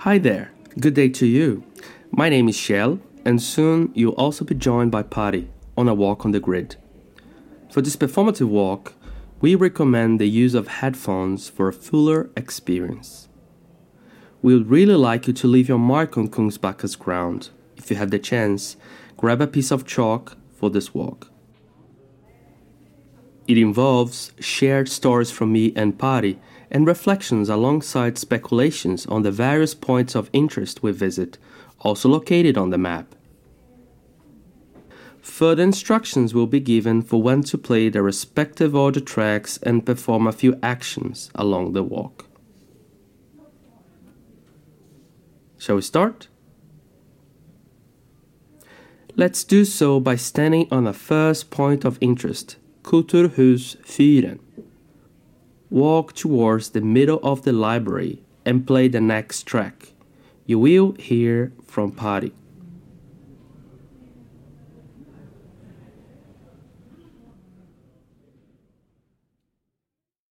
Hi there, good day to you. My name is Kjell, and soon you'll also be joined by Patty on a walk on the grid. For this performative walk, we recommend the use of headphones for a fuller experience. We would really like you to leave your mark on Kungsbacka's ground. If you have the chance, grab a piece of chalk for this walk. It involves shared stories from me and Patty and reflections alongside speculations on the various points of interest we visit, also located on the map. Further instructions will be given for when to play the respective order tracks and perform a few actions along the walk. Shall we start? Let's do so by standing on the first point of interest, Kulturhusfyren. Walk towards the middle of the library and play the next track. You will hear from Patty.